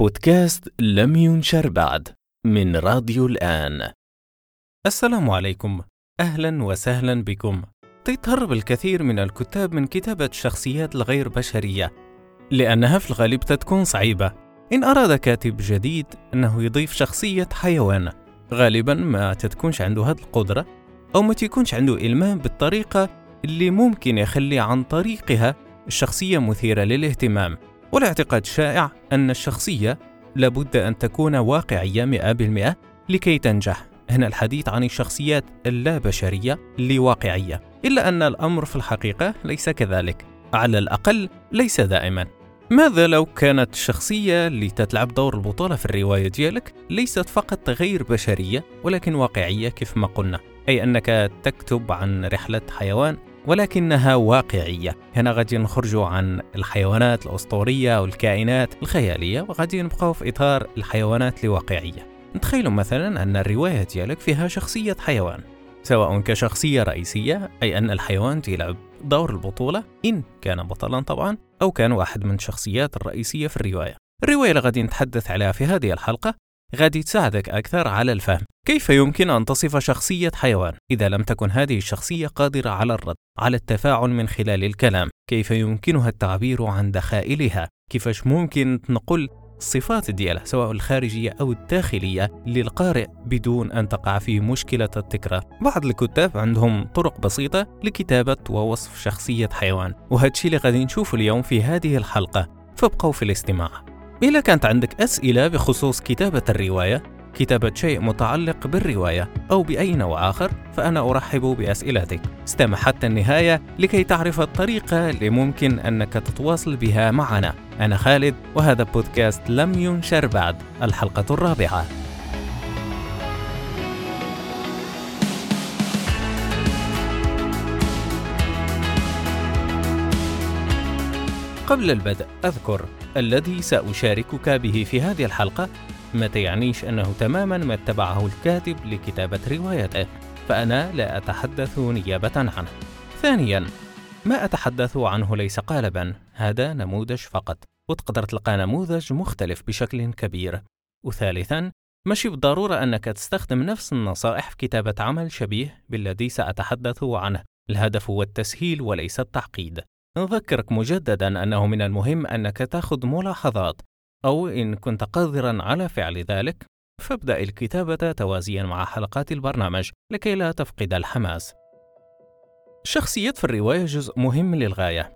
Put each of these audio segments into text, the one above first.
بودكاست لم ينشر بعد من راديو الآن. السلام عليكم. أهلا وسهلا بكم. تتهرب الكثير من الكتاب من كتابة الشخصيات الغير بشرية لأنها في الغالب تكون صعيبة. إن أراد كاتب جديد أنه يضيف شخصية حيوان غالبا ما تتكونش عنده هذه القدرة أو ما تكونش عنده إلمام بالطريقة اللي ممكن يخلي عن طريقها الشخصية مثيرة للاهتمام. والاعتقاد الشائع أن الشخصية لابد أن تكون واقعية 100% لكي تنجح. هنا الحديث عن الشخصيات اللا بشرية اللي واقعية إلا أن الأمر في الحقيقة ليس كذلك. على الأقل ليس دائما. ماذا لو كانت الشخصية اللي تتلعب دور البطولة في الرواية ديالك ليست فقط غير بشرية ولكن واقعية كيف ما قلنا؟ أي أنك تكتب عن رحلة حيوان ولكنها واقعية. هنا غادي نخرجوا عن الحيوانات الأسطورية والكائنات الخيالية وغادي نبقاو في إطار الحيوانات الواقعية. نتخيلوا مثلا أن الرواية ديالك فيها شخصية حيوان سواء كشخصية رئيسية أي أن الحيوان يلعب دور البطولة إن كان بطلا طبعا أو كان واحد من الشخصيات الرئيسية في الرواية. الرواية اللي غادي نتحدث عليها في هذه الحلقة غادي تساعدك أكثر على الفهم. كيف يمكن أن تصف شخصية حيوان؟ إذا لم تكن هذه الشخصية قادرة على الرد على التفاعل من خلال الكلام. كيف يمكنها التعبير عن دخائلها؟ كيفاش ممكن نقول الصفات ديالها سواء الخارجية أو الداخلية للقارئ بدون أن تقع في مشكلة التكرار؟ بعض الكتاب عندهم طرق بسيطة لكتابة ووصف شخصية حيوان وهذا الشيء اللي غادي نشوفه اليوم في هذه الحلقة. فابقوا في الاستماع. إذا كانت عندك أسئلة بخصوص كتابة الرواية كتابة شيء متعلق بالرواية أو بأي نوع آخر فأنا أرحب بأسئلتك. استمع حتى النهاية لكي تعرف الطريقة اللي ممكن أنك تتواصل بها معنا. أنا خالد وهذا بودكاست لم ينشر بعد. الحلقة الرابعة. قبل البدء أذكر الذي سأشاركك به في هذه الحلقة ما تعنيش أنه تماما ما اتبعه الكاتب لكتابة روايته فأنا لا أتحدث نيابة عنه. ثانيا ما أتحدث عنه ليس قالبا هذا نموذج فقط وتقدر تلقى نموذج مختلف بشكل كبير. وثالثا ماشي بالضرورة أنك تستخدم نفس النصائح في كتابة عمل شبيه بالذي سأتحدث عنه الهدف هو التسهيل وليس التعقيد. نذكرك مجددا أنه من المهم أنك تأخذ ملاحظات أو إن كنت قادرا على فعل ذلك فابدأ الكتابة توازيا مع حلقات البرنامج لكي لا تفقد الحماس. الشخصيات في الرواية جزء مهم للغاية،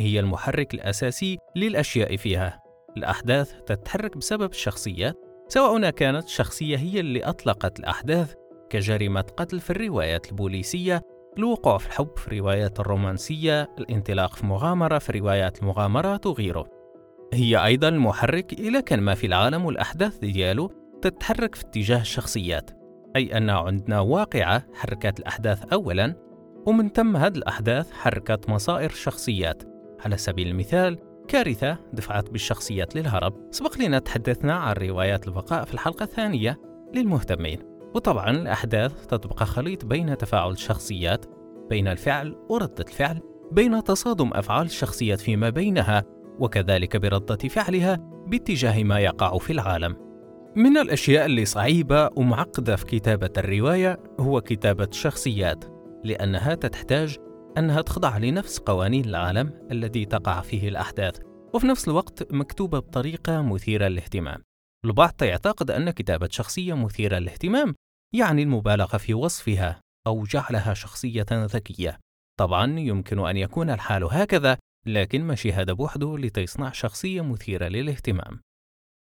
هي المحرك الأساسي للأشياء فيها. الأحداث تتحرك بسبب الشخصيات، سواء كانت الشخصية هي اللي أطلقت الأحداث كجريمة قتل في الروايات البوليسية، الوقوع في الحب في الروايات الرومانسية، الانطلاق في مغامرة في روايات المغامرات وغيره. هي أيضا المحرك إلى كان ما في العالم والأحداث ديالو تتحرك في اتجاه الشخصيات أي أن عندنا واقعة حركت الأحداث أولا ومن ثم هذه الأحداث حركت مصائر الشخصيات. على سبيل المثال كارثة دفعت بالشخصيات للهرب. سبق لنا تحدثنا عن روايات البقاء في الحلقة الثانية للمهتمين. وطبعا الأحداث تتبقى خليط بين تفاعل الشخصيات بين الفعل وردة الفعل بين تصادم أفعال الشخصيات فيما بينها وكذلك بردة فعلها باتجاه ما يقع في العالم. من الأشياء اللي صعيبة ومعقدة في كتابة الرواية هو كتابة الشخصيات، لأنها تحتاج أنها تخضع لنفس قوانين العالم الذي تقع فيه الأحداث، وفي نفس الوقت مكتوبة بطريقة مثيرة للاهتمام. البعض يعتقد أن كتابة شخصية مثيرة للاهتمام يعني المبالغة في وصفها أو جعلها شخصية ذكية. طبعا يمكن أن يكون الحال هكذا لكن ماشي هذا بوحده لتصنع شخصية مثيرة للاهتمام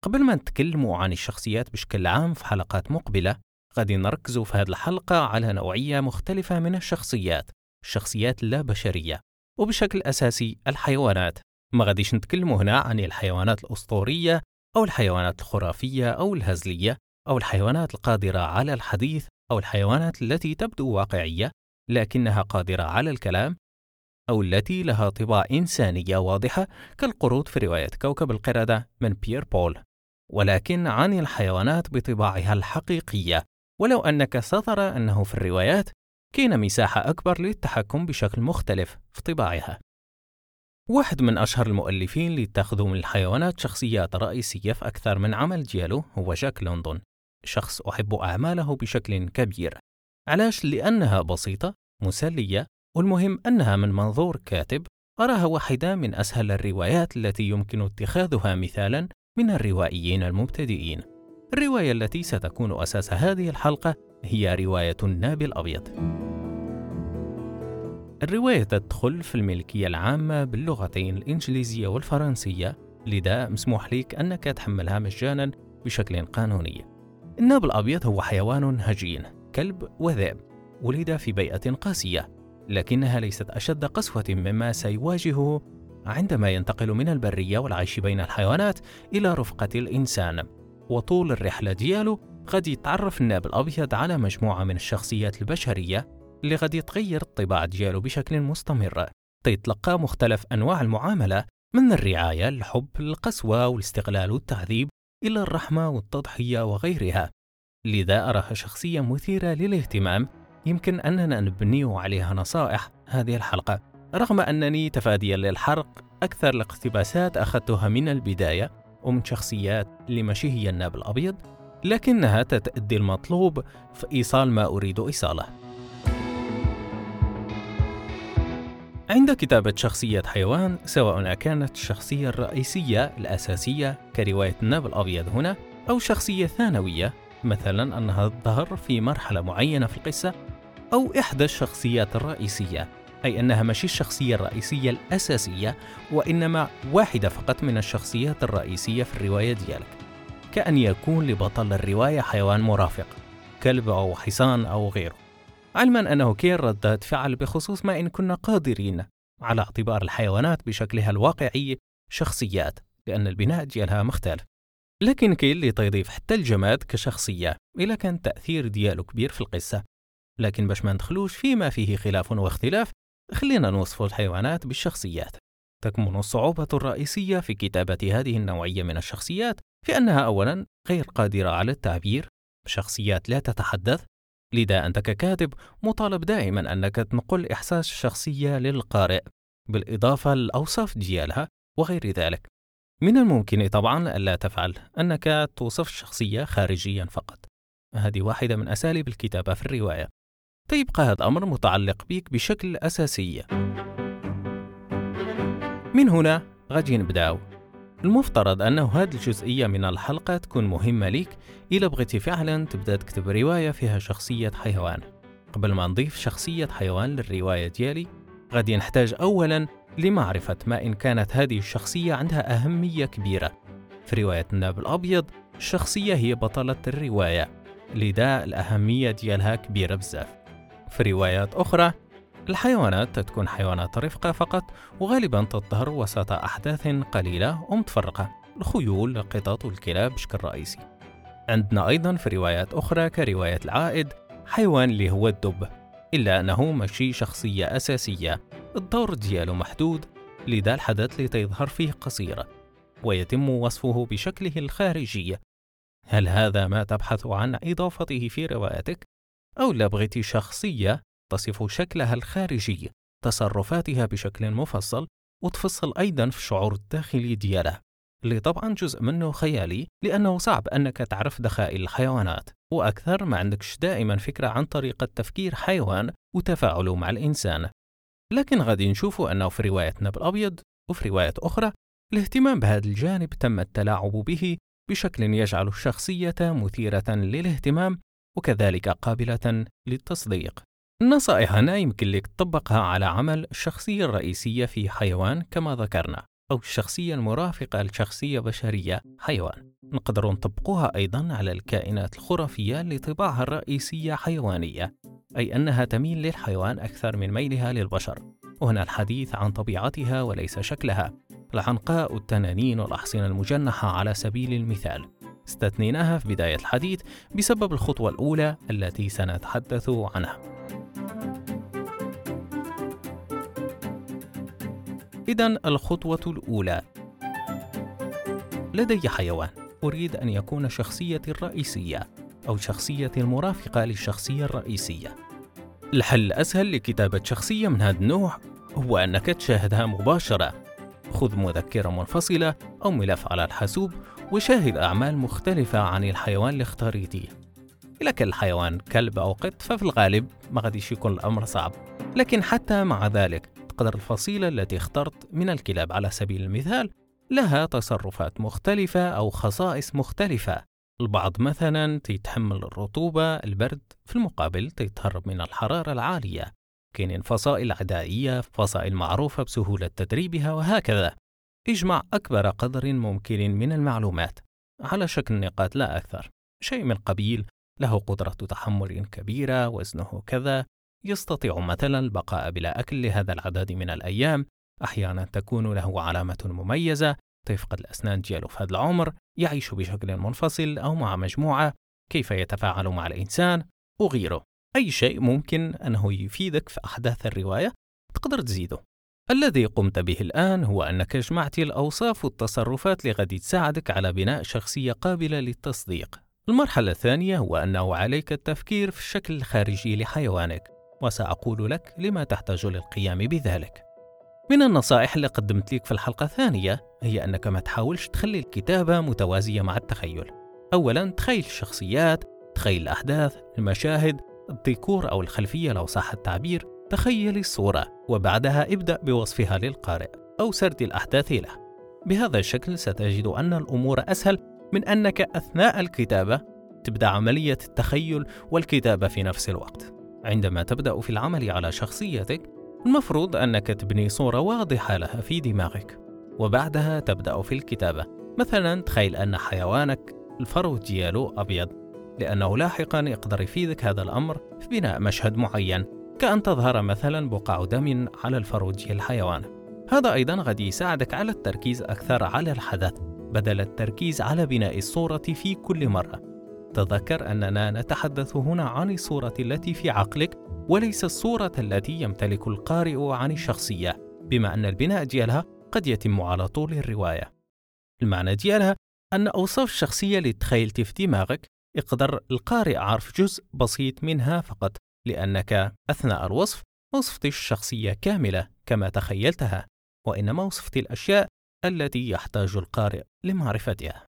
قبل ما نتكلموا عن الشخصيات بشكل عام في حلقات مقبلة غادي نركزوا في هذه الحلقة على نوعية مختلفة من الشخصيات الشخصيات اللا بشرية وبشكل أساسي الحيوانات ما غاديش نتكلموا هنا عن الحيوانات الأسطورية أو الحيوانات الخرافية أو الهزلية أو الحيوانات القادرة على الحديث أو الحيوانات التي تبدو واقعية لكنها قادرة على الكلام أو التي لها طباع إنسانية واضحة كالقرود في رواية كوكب القردة من بيير بول. ولكن عن الحيوانات بطباعها الحقيقية ولو أنك سترى أنه في الروايات كاين مساحة أكبر للتحكم بشكل مختلف في طباعها. واحد من أشهر المؤلفين اللي اتخذوا من الحيوانات شخصيات رئيسية في أكثر من عمل ديالو هو جاك لندن شخص أحب أعماله بشكل كبير. علاش؟ لأنها بسيطة مسلية والمهم أنها من منظور كاتب. أراها واحدة من أسهل الروايات التي يمكن اتخاذها مثالا من الروائيين المبتدئين. الرواية التي ستكون أساس هذه الحلقة هي رواية الناب الأبيض. الرواية تدخل في الملكية العامة باللغتين الإنجليزية والفرنسية لذا مسموح لك أنك تحملها مجانا بشكل قانوني. الناب الأبيض هو حيوان هجين كلب وذئب ولد في بيئة قاسية لكنها ليست أشد قسوة مما سيواجهه عندما ينتقل من البرية والعيش بين الحيوانات إلى رفقة الإنسان. وطول الرحلة ديالو قد يتعرف الناب الأبيض على مجموعة من الشخصيات البشرية اللي قد يتغير الطباع ديالو بشكل مستمر. تيتلقى مختلف أنواع المعاملة من الرعاية الحب القسوة والاستغلال والتعذيب إلى الرحمة والتضحية وغيرها. لذا أراها شخصية مثيرة للاهتمام. يمكن أننا نبني عليها نصائح هذه الحلقة. رغم أنني تفاديا للحرق أكثر الاقتباسات أخذتها من البداية ومن شخصيات لمشي هي الناب الأبيض لكنها تتأدي المطلوب في إيصال ما أريد إيصاله. عند كتابة شخصية حيوان سواء كانت الشخصية الرئيسية الأساسية كرواية الناب الأبيض هنا أو شخصية ثانوية مثلا أنها تظهر في مرحلة معينة في القصة أو إحدى الشخصيات الرئيسية أي أنها ماشي الشخصية الرئيسية الأساسية وإنما واحدة فقط من الشخصيات الرئيسية في الرواية ديالك. كأن يكون لبطل الرواية حيوان مرافق كلب أو حصان أو غيره. علما أنه كاين ردات فعل بخصوص ما إن كنا قادرين على اعتبار الحيوانات بشكلها الواقعي شخصيات لأن البناء ديالها مختلف. لكن كاين اللي تيضيف حتى الجماد كشخصية إلا كان التأثير ديالو كبير في القصة. لكن باش ما ندخلوش فيما فيه خلاف واختلاف خلينا نوصف الحيوانات بالشخصيات. تكمن الصعوبة الرئيسية في كتابة هذه النوعية من الشخصيات في أنها أولا غير قادرة على التعبير بشخصيات لا تتحدث لذا أنت ككاتب مطالب دائما أنك تنقل إحساس الشخصية للقارئ بالإضافة للأوصاف ديالها وغير ذلك. من الممكن طبعا ألا تفعل أنك توصف الشخصية خارجيا فقط. هذه واحدة من أساليب الكتابة في الرواية. فيبقى هذا الأمر متعلق بك بشكل أساسي. من هنا غادي نبداو المفترض أنه هذه الجزئية من الحلقة تكون مهمة ليك. إذا بغيتي فعلا تبدأ تكتب رواية فيها شخصية حيوان. قبل ما نضيف شخصية حيوان للرواية ديالي غادي نحتاج أولا لمعرفة ما إن كانت هذه الشخصية عندها أهمية كبيرة. في رواية الناب الأبيض الشخصية هي بطلة الرواية لذا الأهمية ديالها كبيرة بزاف. في روايات أخرى الحيوانات تكون حيوانات رفقة فقط وغالبا تظهر وسط أحداث قليلة ومتفرقة. الخيول القطط والكلاب بشكل رئيسي. عندنا أيضا في روايات أخرى كرواية العائد حيوان اللي هو الدب إلا أنه ماشي شخصية أساسية. الدور ديالو محدود لذا الحدث اللي تظهر فيه قصيرة ويتم وصفه بشكله الخارجي. هل هذا ما تبحث عن إضافته في روايتك؟ أو لا بغيتي شخصية تصف شكلها الخارجي تصرفاتها بشكل مفصل وتفصل أيضا في الشعور الداخلي ديالها اللي طبعا جزء منه خيالي لأنه صعب أنك تعرف دخائل الحيوانات وأكثر ما عندكش دائما فكرة عن طريقة تفكير حيوان وتفاعله مع الإنسان لكن غادي نشوفوا أنه في رواية نبل الأبيض وفي روايات أخرى الاهتمام بهذا الجانب تم التلاعب به بشكل يجعل الشخصية مثيرة للاهتمام وكذلك قابلة للتصديق. النصائح هنا يمكن لك تطبقها على عمل الشخصية الرئيسية في حيوان كما ذكرنا أو الشخصية المرافقة لشخصية بشرية حيوان. نقدر نطبقوها أيضا على الكائنات الخرافية اللي طباعها الرئيسية حيوانية أي أنها تميل للحيوان أكثر من ميلها للبشر. وهنا الحديث عن طبيعتها وليس شكلها. العنقاء والتنانين والأحصنة المجنحة على سبيل المثال. استثنيناها في بداية الحديث بسبب الخطوة الأولى التي سنتحدث عنها. إذا الخطوة الأولى لدي حيوان أريد أن يكون شخصيتي الرئيسية أو شخصيتي المرافقة للشخصية الرئيسية. الحل الأسهل لكتابة شخصية من هذا النوع هو أنك تشاهدها مباشرة خذ مذكرة منفصلة أو ملف على الحاسوب وشاهد أعمال مختلفة عن الحيوان اللي اختاريتيه إذا كان الحيوان كلب أو قط ففي الغالب ما غاديش يكون الأمر صعب. لكن حتى مع ذلك تقدر الفصيلة التي اخترت من الكلاب على سبيل المثال لها تصرفات مختلفة أو خصائص مختلفة. البعض مثلا تيتحمل الرطوبة البرد في المقابل تيتهرب من الحرارة العالية. كاينين فصائل عدائية فصائل معروفة بسهولة تدريبها وهكذا. اجمع أكبر قدر ممكن من المعلومات. على شكل نقاط لا أكثر. شيء من قبيل له قدرة تحمل كبيرة وزنه كذا. يستطيع مثلا البقاء بلا أكل لهذا العدد من الأيام. أحيانا تكون له علامة مميزة. تفقد الأسنان ديالو في هذا العمر. يعيش بشكل منفصل أو مع مجموعة. كيف يتفاعل مع الإنسان؟ وغيره أي شيء ممكن أنه يفيدك في أحداث الرواية؟ تقدر تزيده. الذي قمت به الآن هو أنك جمعت الأوصاف والتصرفات غادي تساعدك على بناء شخصية قابلة للتصديق. المرحلة الثانية هو أنه عليك التفكير في الشكل الخارجي لحيوانك وسأقول لك لما تحتاج للقيام بذلك. من النصائح اللي قدمت لك في الحلقة الثانية هي أنك ما تحاولش تخلي الكتابة متوازية مع التخيل. أولا تخيل الشخصيات تخيل الأحداث المشاهد الديكور أو الخلفية لو صح التعبير تخيل الصورة وبعدها ابدأ بوصفها للقارئ أو سرد الأحداث له. بهذا الشكل ستجد أن الأمور أسهل من أنك أثناء الكتابة تبدأ عملية التخيل والكتابة في نفس الوقت. عندما تبدأ في العمل على شخصيتك المفروض أنك تبني صورة واضحة لها في دماغك. وبعدها تبدأ في الكتابة. مثلا تخيل أن حيوانك الفرو ديالو أبيض لأنه لاحقا يقدر يفيدك هذا الأمر في بناء مشهد معين. كأن تظهر مثلا بقع دم على الفرو ديال الحيوان. هذا أيضا غادي يساعدك على التركيز أكثر على الحدث بدل التركيز على بناء الصورة في كل مرة. تذكر أننا نتحدث هنا عن الصورة التي في عقلك وليس الصورة التي يمتلك القارئ عن الشخصية بما أن البناء ديالها قد يتم على طول الرواية. المعنى ديالها أن أوصاف الشخصية اللي تخيلت في دماغك يقدر القارئ عرف جزء بسيط منها فقط لأنك أثناء الوصف وصفت الشخصية كاملة كما تخيلتها وإنما وصفت الأشياء التي يحتاج القارئ لمعرفتها.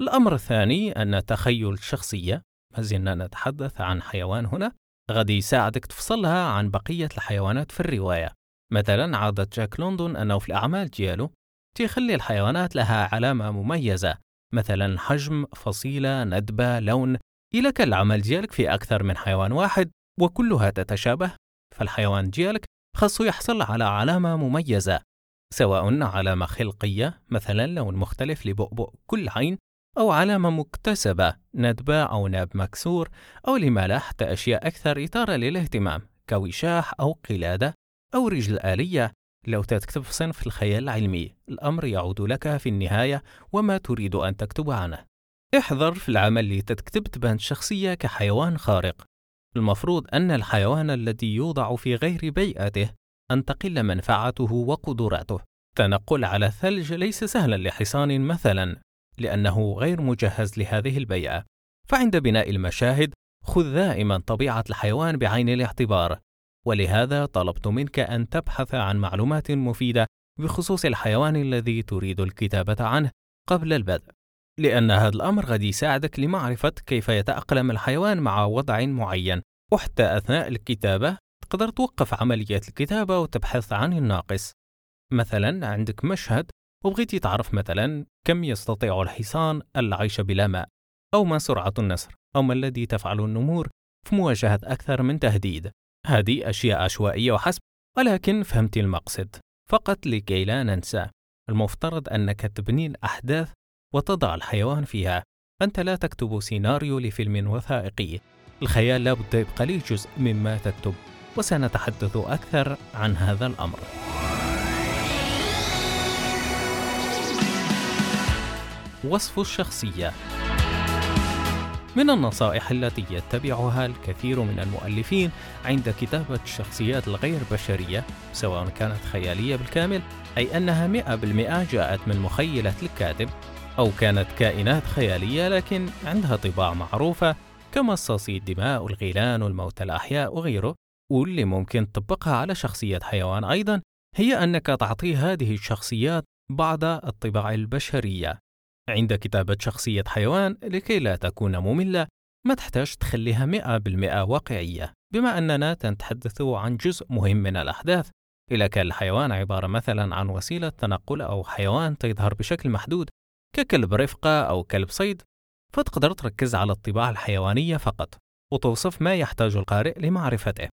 الأمر الثاني أن تخيل الشخصية. ما زلنا نتحدث عن حيوان هنا. غادي يساعدك تفصلها عن بقية الحيوانات في الرواية. مثلا عادة جاك لوندون أنه في الأعمال ديالو تيخلي الحيوانات لها علامة مميزة مثلا حجم فصيلة ندبة لون. إلا كان العمل ديالك في أكثر من حيوان واحد وكلها تتشابه فالحيوان ديالك خاصو يحصل على علامة مميزة سواء علامة خلقية مثلا لون مختلف لبؤبؤ كل عين أو علامة مكتسبة ندبة أو ناب مكسور أو لما حتى أشياء أكثر إثارة للاهتمام كوشاح أو قلادة أو رجل آلية. لو تكتب في صنف الخيال العلمي الأمر يعود لك في النهاية وما تريد أن تكتب عنه. احذر في العمل اللي تكتب تبان الشخصية كحيوان خارق. المفروض أن الحيوان الذي يوضع في غير بيئته أن تقل منفعته وقدراته. تنقل على الثلج ليس سهلا لحصان مثلا لأنه غير مجهز لهذه البيئة. فعند بناء المشاهد خذ دائما طبيعة الحيوان بعين الاعتبار. ولهذا طلبت منك أن تبحث عن معلومات مفيدة بخصوص الحيوان الذي تريد الكتابة عنه قبل البدء. لأن هذا الأمر قد يساعدك لمعرفة كيف يتأقلم الحيوان مع وضع معين وحتى أثناء الكتابة تقدر توقف عملية الكتابة وتبحث عن الناقص. مثلا عندك مشهد وبغيتي تعرف مثلا كم يستطيع الحصان العيش بلا ماء أو ما سرعة النسر أو ما الذي تفعل النمور في مواجهة أكثر من تهديد. هذه أشياء عشوائية وحسب ولكن فهمت المقصد. فقط لكي لا ننسى المفترض أنك تبني الأحداث وتضع الحيوان فيها. أنت لا تكتب سيناريو لفيلم وثائقي. الخيال لا بد يبقى لي جزء مما تكتب وسنتحدث أكثر عن هذا الأمر. وصف الشخصية. من النصائح التي يتبعها الكثير من المؤلفين عند كتابة الشخصيات الغير بشرية سواء كانت خيالية بالكامل أي أنها 100% جاءت من مخيلة الكاتب أو كانت كائنات خيالية لكن عندها طباع معروفة كمصاصي الدماء والغيلان والموتى الأحياء وغيره. واللي ممكن تطبقها على شخصية حيوان أيضا هي أنك تعطيه هذه الشخصيات بعض الطباع البشرية. عند كتابة شخصية حيوان لكي لا تكون مملة ما تحتاج تخليها مئة بالمئة واقعية بما أننا نتحدث عن جزء مهم من الأحداث. إذا كان الحيوان عبارة مثلا عن وسيلة تنقل أو حيوان تظهر بشكل محدود ككلب رفقة أو كلب صيد فتقدر تركز على الطباع الحيوانية فقط وتوصف ما يحتاج القارئ لمعرفته.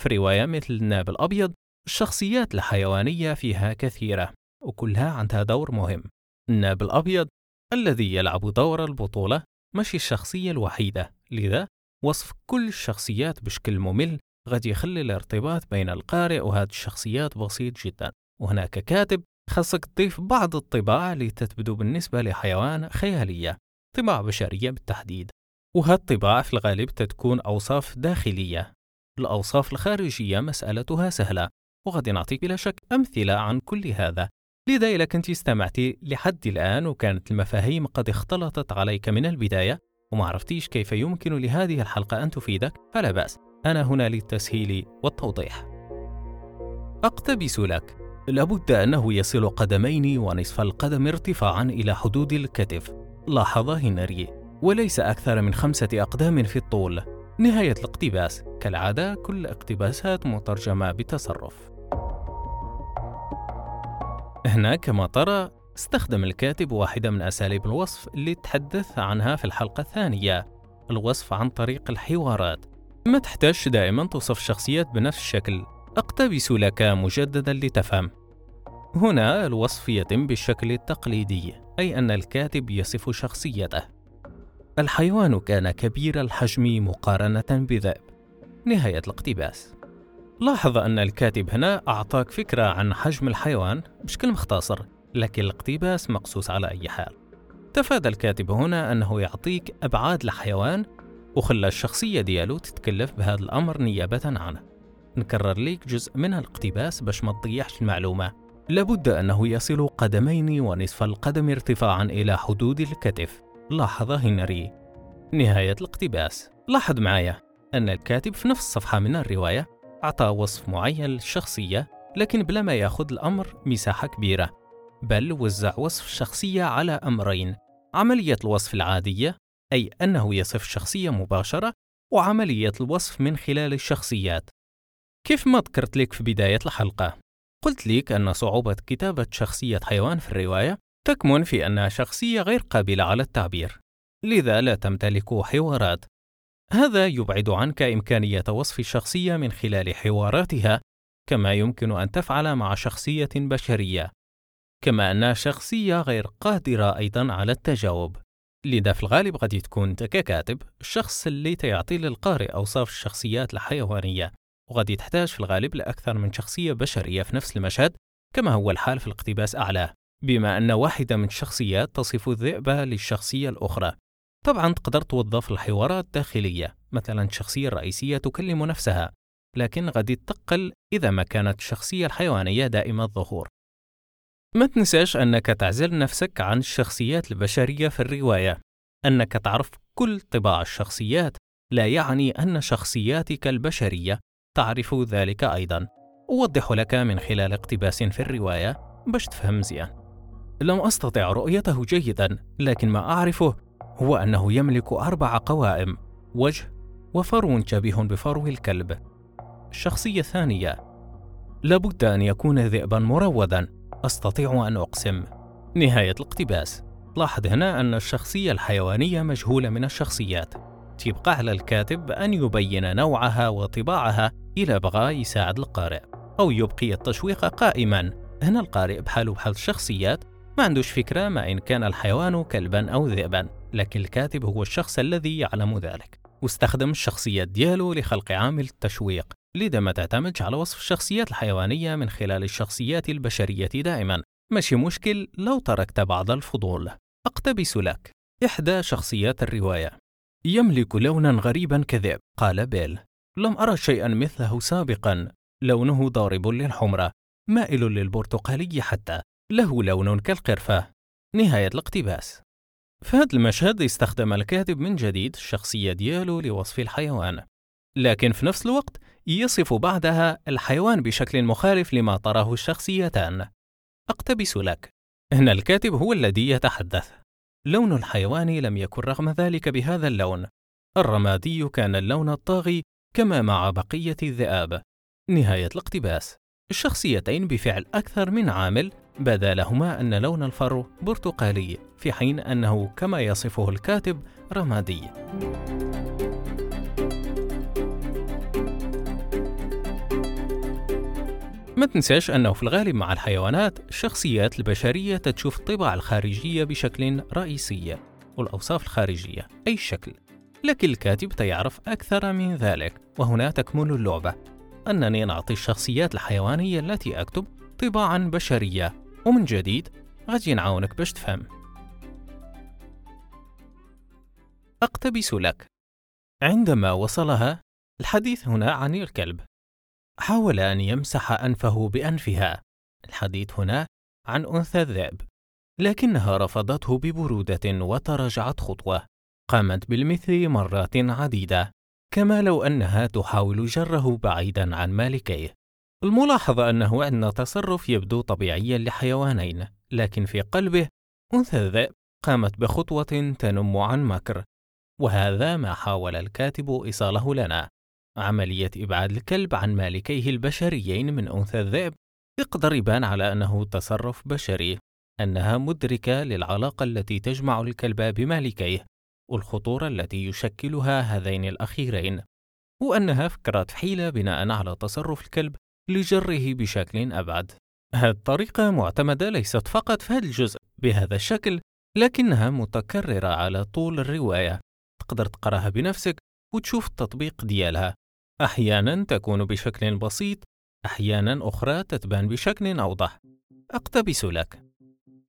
في رواية مثل الناب الأبيض الشخصيات الحيوانية فيها كثيرة وكلها عندها دور مهم. الناب الأبيض الذي يلعب دور البطولة مش الشخصية الوحيدة لذا وصف كل الشخصيات بشكل ممل قد يخلي الارتباط بين القارئ وهذه الشخصيات بسيط جدا. وهناك كاتب خاصك تضيف بعض الطباع اللي تبدو بالنسبة لحيوان خيالية طباع بشرية بالتحديد وهالطباع في الغالب تكون أوصاف داخلية. الأوصاف الخارجية مسألتها سهلة وقد نعطيك بلا شك أمثلة عن كل هذا. لذا إذا كنت استمعتي لحد الآن وكانت المفاهيم قد اختلطت عليك من البداية وما عرفتيش كيف يمكن لهذه الحلقة أن تفيدك فلا بأس. أنا هنا للتسهيل والتوضيح. أقتبس لك. لابد أنه يصل قدمين ونصف القدم ارتفاعا إلى حدود الكتف. لاحظ هنري وليس أكثر من خمسة أقدام في الطول. نهاية الاقتباس. كالعادة كل اقتباسات مترجمة بتصرف. هنا كما ترى استخدم الكاتب واحدة من أساليب الوصف اللي تحدث عنها في الحلقة الثانية. الوصف عن طريق الحوارات. ما تحتاج دائما توصف الشخصيات بنفس الشكل. أقتبس لك مجددا لتفهم. هنا الوصف يتم بالشكل التقليدي أي أن الكاتب يصف شخصيته. الحيوان كان كبير الحجم مقارنة بذئب. نهاية الاقتباس. لاحظ أن الكاتب هنا أعطاك فكرة عن حجم الحيوان بشكل مختصر لكن الاقتباس مقصوص على أي حال. تفادى الكاتب هنا أنه يعطيك أبعاد الحيوان وخلى الشخصية ديالو تتكلف بهذا الأمر نيابة عنه. نكرر ليك جزء من الاقتباس باش ما تضيعش المعلومة. لابد أنه يصل قدمين ونصف القدم ارتفاعا إلى حدود الكتف. لاحظ هنري. نهاية الاقتباس. لاحظ معايا أن الكاتب في نفس الصفحة من الرواية أعطى وصف معين للشخصية لكن بلا ما يأخذ الأمر مساحة كبيرة. بل وزع وصف الشخصية على أمرين عملية الوصف العادية أي أنه يصف الشخصية مباشرة وعملية الوصف من خلال الشخصيات. كيف ما ذكرت لك في بداية الحلقة؟ قلت لك أن صعوبة كتابة شخصية حيوان في الرواية تكمن في أنها شخصية غير قابلة على التعبير لذا لا تمتلك حوارات. هذا يبعد عنك إمكانية وصف الشخصية من خلال حواراتها كما يمكن أن تفعل مع شخصية بشرية كما أنها شخصية غير قادرة أيضا على التجاوب. لذا في الغالب قد تكون أنت ككاتب الشخص اللي تعطي للقارئ أوصاف الشخصيات الحيوانية. وقد تحتاج في الغالب لأكثر من شخصية بشرية في نفس المشهد كما هو الحال في الاقتباس أعلاه بما أن واحدة من الشخصيات تصف الذئب للشخصية الأخرى. طبعا تقدر توظف الحوارات داخلية مثلا الشخصية الرئيسية تكلم نفسها لكن قد تقل إذا ما كانت الشخصية الحيوانية دائمة الظهور. ما تنساش أنك تعزل نفسك عن الشخصيات البشرية في الرواية. أنك تعرف كل طباع الشخصيات لا يعني أن شخصياتك البشرية تعرف ذلك أيضا. أوضح لك من خلال اقتباس في الرواية باش تفهم مزيان لم أستطع رؤيته جيدا لكن ما أعرفه هو أنه يملك أربع قوائم وجه وفرو شبيه بفرو الكلب. الشخصية الثانية لابد أن يكون ذئبا مرودا أستطيع أن أقسم. نهاية الاقتباس. لاحظ هنا أن الشخصية الحيوانية مجهولة من الشخصيات. تبقى على الكاتب أن يبين نوعها وطباعها إلى بغى يساعد القارئ أو يبقي التشويق قائما. هنا القارئ بحاله بحال الشخصيات ما عندوش فكرة ما إن كان الحيوان كلبا أو ذئبا لكن الكاتب هو الشخص الذي يعلم ذلك. واستخدم الشخصيات ديالو لخلق عامل التشويق لذا ما تعتمدش على وصف الشخصيات الحيوانية من خلال الشخصيات البشرية دائما. ماشي مشكل لو تركت بعض الفضول. أقتبس لك إحدى شخصيات الرواية. يملك لونا غريبا كذئب قال بيل لم أرى شيئا مثله سابقا. لونه ضارب للحمرة مائل للبرتقالي حتى. له لون كالقرفة. نهاية الاقتباس. في هذا المشهد استخدم الكاتب من جديد الشخصية ديالو لوصف الحيوان. لكن في نفس الوقت يصف بعدها الحيوان بشكل مخالف لما تراه الشخصيتان. أقتبس لك. هنا الكاتب هو الذي يتحدث. لون الحيوان لم يكن رغم ذلك بهذا اللون. الرمادي كان اللون الطاغي كما مع بقية الذئاب. نهاية الاقتباس. الشخصيتين بفعل أكثر من عامل. بدا لهما أن لون الفرو برتقالي في حين أنه كما يصفه الكاتب رمادي. ما تنساش أنه في الغالب مع الحيوانات الشخصيات البشرية تشوف الطباع الخارجية بشكل رئيسي والأوصاف الخارجية أي شكل لكن الكاتب تيعرف أكثر من ذلك وهنا تكمن اللعبة. أنني نعطي الشخصيات الحيوانية التي أكتب طباعا بشرية ومن جديد غادي نعاونك باش تفهم. أقتبس لك. عندما وصلها الحديث هنا عن الكلب. حاول أن يمسح أنفه بأنفها. الحديث هنا عن أنثى الذئب. لكنها رفضته ببرودة وتراجعت خطوة. قامت بالمثل مرات عديدة. كما لو أنها تحاول جره بعيدا عن مالكيه. الملاحظة أنه عندنا تصرف يبدو طبيعيا لحيوانين. لكن في قلبه أنثى الذئب قامت بخطوة تنم عن مكر. وهذا ما حاول الكاتب إيصاله لنا. عملية إبعاد الكلب عن مالكيه البشريين من أنثى الذئب. يقدر يبان على أنه تصرف بشري أنها مدركة للعلاقة التي تجمع الكلب بمالكيه والخطورة التي يشكلها هذين الأخيرين. وأنها فكرت حيلة بناء على تصرف الكلب لجره بشكل أبعد. هذه الطريقة معتمدة ليست فقط في هذا الجزء بهذا الشكل لكنها متكررة على طول الرواية. تقدر تقراها بنفسك وتشوف التطبيق ديالها. أحيانا تكون بشكل بسيط أحيانا أخرى تتبان بشكل أوضح. أقتبس لك.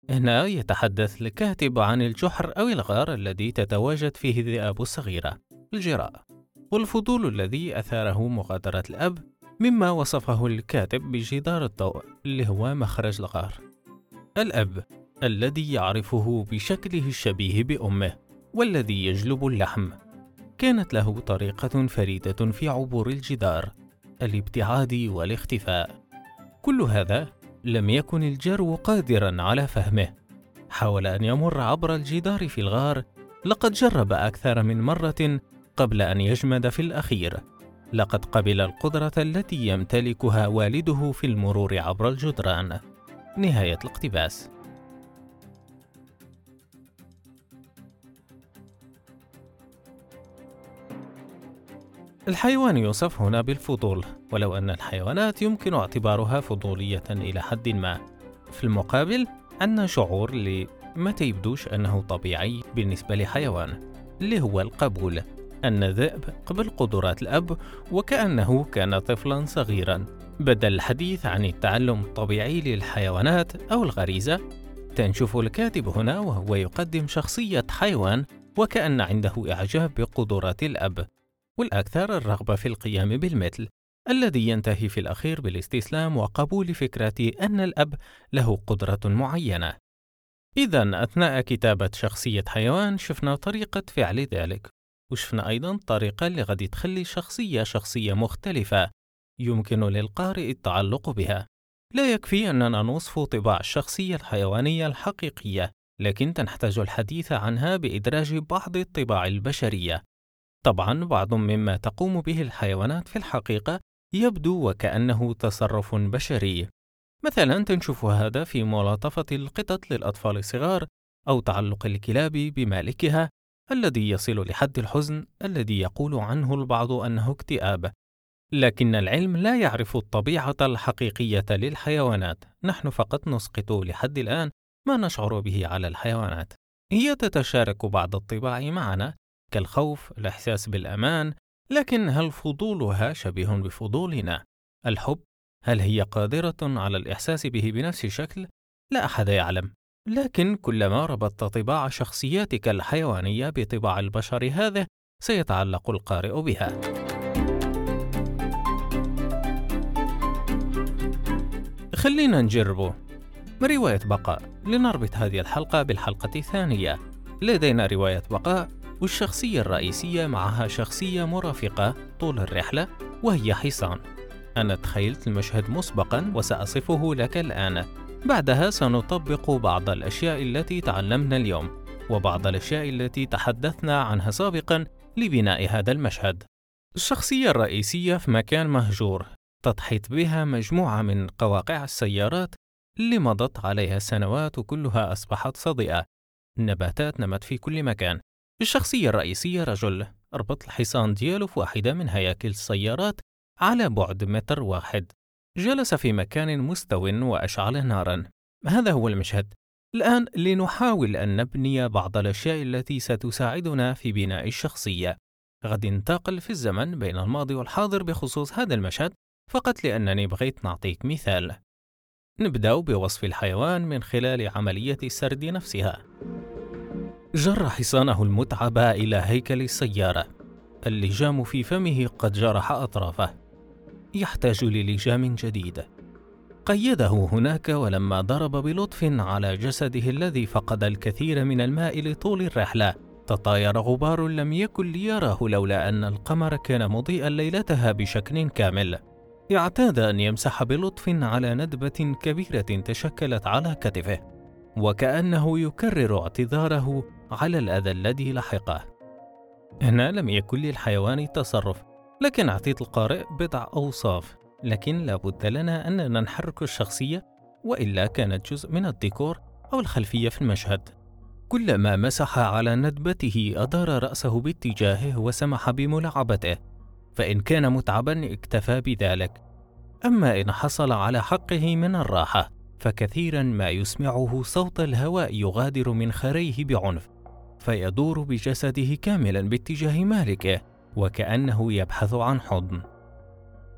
هنا يتحدث الكاتب عن الجحر أو الغار الذي تتواجد فيه الذئاب الصغيرة الجراء. والفضول الذي أثاره مغادرة الأب مما وصفه الكاتب بجدار الضوء اللي هو مخرج الغار. الأب الذي يعرفه بشكله الشبيه بأمه والذي يجلب اللحم. كانت له طريقة فريدة في عبور الجدار الابتعاد والاختفاء. كل هذا لم يكن الجرو قادرا على فهمه. حاول أن يمر عبر الجدار في الغار لقد جرب أكثر من مرة قبل أن يجمد في الأخير. لقد قبل القدرة التي يمتلكها والده في المرور عبر الجدران. نهاية الاقتباس. الحيوان يوصف هنا بالفضول ولو أن الحيوانات يمكن اعتبارها فضولية إلى حد ما. في المقابل عندنا شعور اللي ما تيبدوش أنه طبيعي بالنسبة لحيوان اللي هو القبول. أن الذئب قبل قدرات الأب وكأنه كان طفلا صغيرا. بدل الحديث عن التعلم الطبيعي للحيوانات أو الغريزة تنشوف الكاتب هنا وهو يقدم شخصية حيوان وكأن عنده إعجاب بقدرات الأب. والأكثر الرغبة في القيام بالمثل الذي ينتهي في الأخير بالاستسلام وقبول فكرة أن الأب له قدرة معينة. إذا أثناء كتابة شخصية حيوان شفنا طريقة فعل ذلك، وشفنا أيضا الطريقة اللي غادي تخلي الشخصية شخصية مختلفة يمكن للقارئ التعلق بها. لا يكفي أننا نوصف طباع الشخصية الحيوانية الحقيقية، لكن تنحتاج الحديث عنها بإدراج بعض الطباع البشرية طبعا بعض مما تقوم به الحيوانات في الحقيقة يبدو وكأنه تصرف بشري. مثلا تنشوف هذا في ملاطفة القطط للأطفال الصغار أو تعلق الكلاب بمالكها الذي يصل لحد الحزن الذي يقول عنه البعض أنه اكتئاب. لكن العلم لا يعرف الطبيعة الحقيقية للحيوانات. نحن فقط نسقط لحد الآن ما نشعر به على الحيوانات. هي تتشارك بعض الطباع معنا كالخوف الإحساس بالأمان لكن هل فضولها شبيه بفضولنا؟ الحب هل هي قادرة على الإحساس به بنفس الشكل؟ لا أحد يعلم. لكن كلما ربطت طباع شخصياتك الحيوانية بطباع البشر هذا سيتعلق القارئ بها. خلينا نجربه رواية بقاء. لنربط هذه الحلقة بالحلقة الثانية. لدينا رواية بقاء. والشخصية الرئيسية معها شخصية مرافقة طول الرحلة وهي حصان أنا تخيلت المشهد مسبقا وسأصفه لك الآن بعدها سنطبق بعض الأشياء التي تعلمنا اليوم وبعض الأشياء التي تحدثنا عنها سابقا لبناء هذا المشهد. الشخصية الرئيسية في مكان مهجور تتحيط بها مجموعة من قواقع السيارات اللي مضت عليها سنوات وكلها أصبحت صدئة. النباتات نمت في كل مكان. الشخصية الرئيسية رجل ربط الحصان ديالو في واحدة من هياكل السيارات على بعد متر واحد. جلس في مكان مستو وأشعل نارا. هذا هو المشهد. الآن لنحاول أن نبني بعض الأشياء التي ستساعدنا في بناء الشخصية. غد ننتقل في الزمن بين الماضي والحاضر بخصوص هذا المشهد فقط لأنني بغيت نعطيك مثال. نبدأ بوصف الحيوان من خلال عملية السرد نفسها. جر حصانه المتعب إلى هيكل السيارة. اللجام في فمه قد جرح أطرافه. يحتاج للجام جديد. قيده هناك ولما ضرب بلطف على جسده الذي فقد الكثير من الماء لطول الرحلة تطاير غبار لم يكن ليراه لولا أن القمر كان مضيئا ليلتها بشكل كامل اعتاد أن يمسح بلطف على ندبة كبيرة تشكلت على كتفه وكأنه يكرر اعتذاره على الأذى الذي لحقه. هنا لم يكن للحيوان تصرف لكن أعطيت القارئ بضع أوصاف لكن لابد لنا أننا نحرك الشخصية وإلا كانت جزء من الديكور أو الخلفية في المشهد. كلما مسح على ندبته أدار رأسه باتجاهه وسمح بملاعبته فإن كان متعبا اكتفى بذلك. أما إن حصل على حقه من الراحة. فكثيرا ما يسمعه صوت الهواء يغادر من خريه بعنف فيدور بجسده كاملا باتجاه مالكه وكأنه يبحث عن حضن.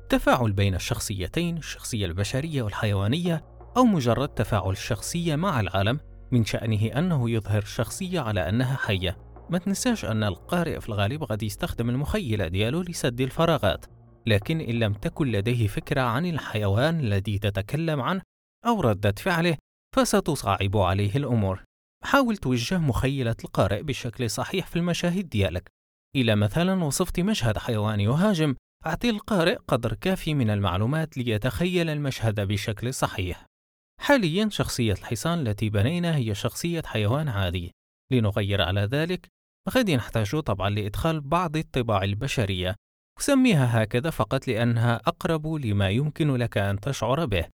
تفاعل بين الشخصيتين الشخصية البشرية والحيوانية أو مجرد تفاعل الشخصية مع العالم من شأنه أنه يظهر الشخصية على أنها حية. ما تنساش أن القارئ في الغالب قد يستخدم المخيلة ديالو لسد الفراغات لكن إن لم تكن لديه فكرة عن الحيوان الذي تتكلم عنه أو ردة فعله فستصعب عليه الأمور. حاول توجه مخيلة القارئ بشكل صحيح في المشاهد ديالك. إلى مثلا وصفت مشهد حيوان يهاجم أعطي القارئ قدر كافي من المعلومات ليتخيل المشهد بشكل صحيح. حاليا شخصية الحصان التي بنينا هي شخصية حيوان عادي. لنغير على ذلك قد نحتاج طبعا لإدخال بعض الطباع البشرية. أسميها هكذا فقط لأنها أقرب لما يمكن لك أن تشعر به.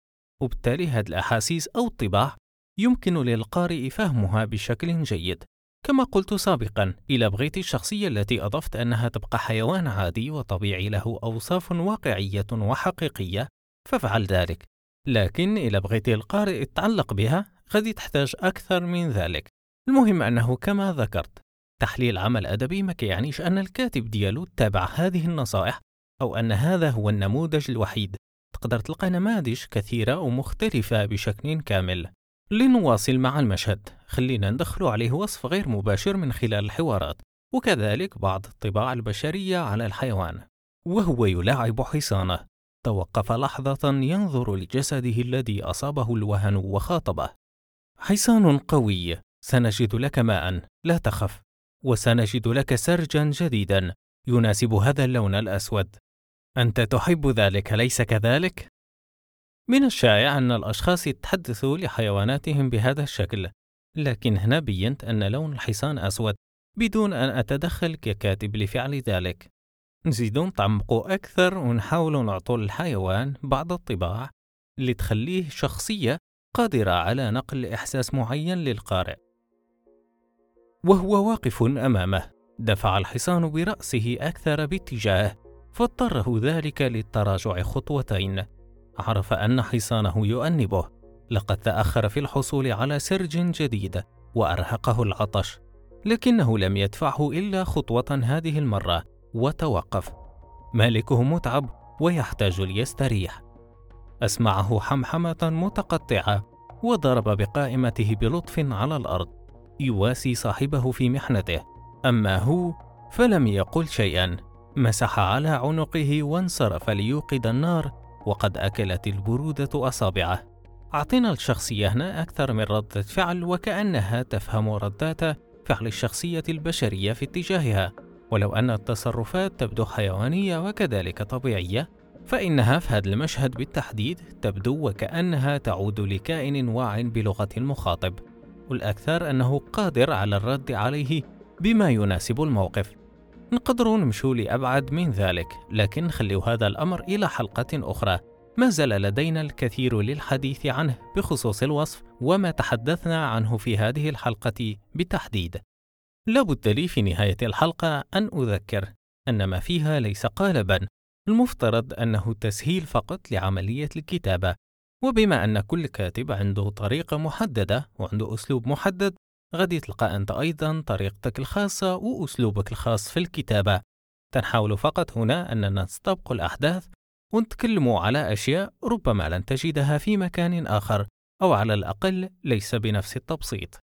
وبالتالي هذه الأحاسيس أو الطباع يمكن للقارئ فهمها بشكل جيد. كما قلت سابقا إذا بغيت الشخصية التي أضفت أنها تبقى حيوان عادي وطبيعي له أوصاف واقعية وحقيقية فافعل ذلك. لكن إذا بغيت القارئ يتعلق بها قد تحتاج أكثر من ذلك. المهم أنه كما ذكرت تحليل عمل أدبي ما كيعنيش أن الكاتب ديالو تابع هذه النصائح أو أن هذا هو النموذج الوحيد. تقدر تلقى نماذج كثيرة ومختلفة بشكل كامل. لنواصل مع المشهد. خلينا ندخل عليه وصف غير مباشر من خلال الحوارات. وكذلك بعض الطباع البشرية على الحيوان. وهو يلاعب حصانه. توقف لحظة ينظر لجسده الذي أصابه الوهن وخاطبه. حصان قوي. سنجد لك ماء. لا تخف. وسنجد لك سرجا جديدا. يناسب هذا اللون الأسود. أنت تحب ذلك ليس كذلك؟ من الشائع أن الأشخاص يتحدثوا لحيواناتهم بهذا الشكل لكن هنا بينت أن لون الحصان أسود بدون أن أتدخل ككاتب لفعل ذلك. نزيدو نتعمقو أكثر ونحاولو نعطو للحيوان بعض الطباع اللي تخليه شخصية قادرة على نقل إحساس معين للقارئ. وهو واقف أمامه دفع الحصان برأسه أكثر باتجاهه. فاضطره ذلك للتراجع خطوتين. عرف أن حصانه يؤنبه. لقد تأخر في الحصول على سرج جديد وأرهقه العطش. لكنه لم يدفعه إلا خطوة هذه المرة وتوقف. مالكه متعب ويحتاج ليستريح. أسمعه حمحمة متقطعة وضرب بقائمته بلطف على الأرض. يواسي صاحبه في محنته. أما هو فلم يقل شيئا. مسح على عنقه وانصرف ليوقد النار وقد أكلت البرودة أصابعه. أعطينا الشخصية هنا أكثر من ردة فعل وكأنها تفهم ردات فعل الشخصية البشرية في اتجاهها. ولو أن التصرفات تبدو حيوانية وكذلك طبيعية فإنها في هذا المشهد بالتحديد تبدو وكأنها تعود لكائن واع بلغة المخاطب. والأكثر أنه قادر على الرد عليه بما يناسب الموقف. نقدروا نمشوا لأبعد من ذلك لكن خليوا هذا الأمر إلى حلقة أخرى. ما زال لدينا الكثير للحديث عنه بخصوص الوصف وما تحدثنا عنه في هذه الحلقة بالتحديد لابد لي في نهاية الحلقة أن أذكر أن ما فيها ليس قالبا المفترض أنه تسهيل فقط لعملية الكتابة. وبما أن كل كاتب عنده طريقة محددة وعنده أسلوب محدد غادي تلقى أنت أيضا طريقتك الخاصة وأسلوبك الخاص في الكتابة. تنحاول فقط هنا أننا نستبق الأحداث ونتكلم على أشياء ربما لن تجدها في مكان آخر أو على الأقل ليس بنفس التبسيط.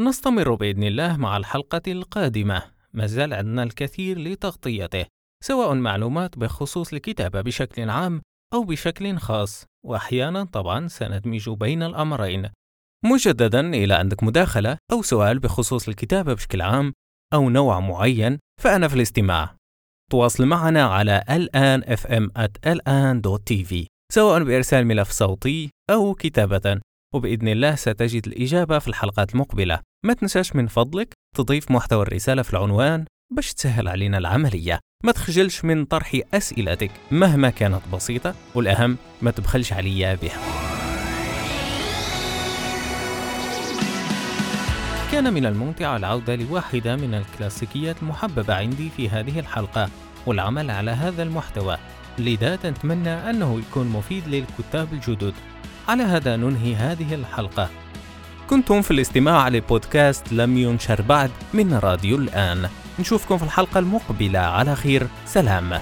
نستمر بإذن الله مع الحلقة القادمة. ما زال عندنا الكثير لتغطيته سواء معلومات بخصوص الكتابة بشكل عام أو بشكل خاص. وأحيانا طبعا سندمج بين الأمرين. مجددا إلى عندك مداخلة أو سؤال بخصوص الكتابة بشكل عام أو نوع معين فأنا في الاستماع. تواصل معنا على الآن fm at الآن.tv سواء بإرسال ملف صوتي أو كتابة وبإذن الله ستجد الإجابة في الحلقات المقبلة. ما تنساش من فضلك تضيف محتوى الرسالة في العنوان باش تسهل علينا العملية. ما تخجلش من طرح أسئلتك مهما كانت بسيطة والأهم ما تبخلش عليا بها. كان من الممتع العودة لواحدة من الكلاسيكيات المحببة عندي في هذه الحلقة والعمل على هذا المحتوى. لذا نتمنى أنه يكون مفيد للكتاب الجدد. على هذا ننهي هذه الحلقة. كنتم في الاستماع لبودكاست لم ينشر بعد من راديو الآن. نشوفكم في الحلقة المقبلة. على خير. سلام.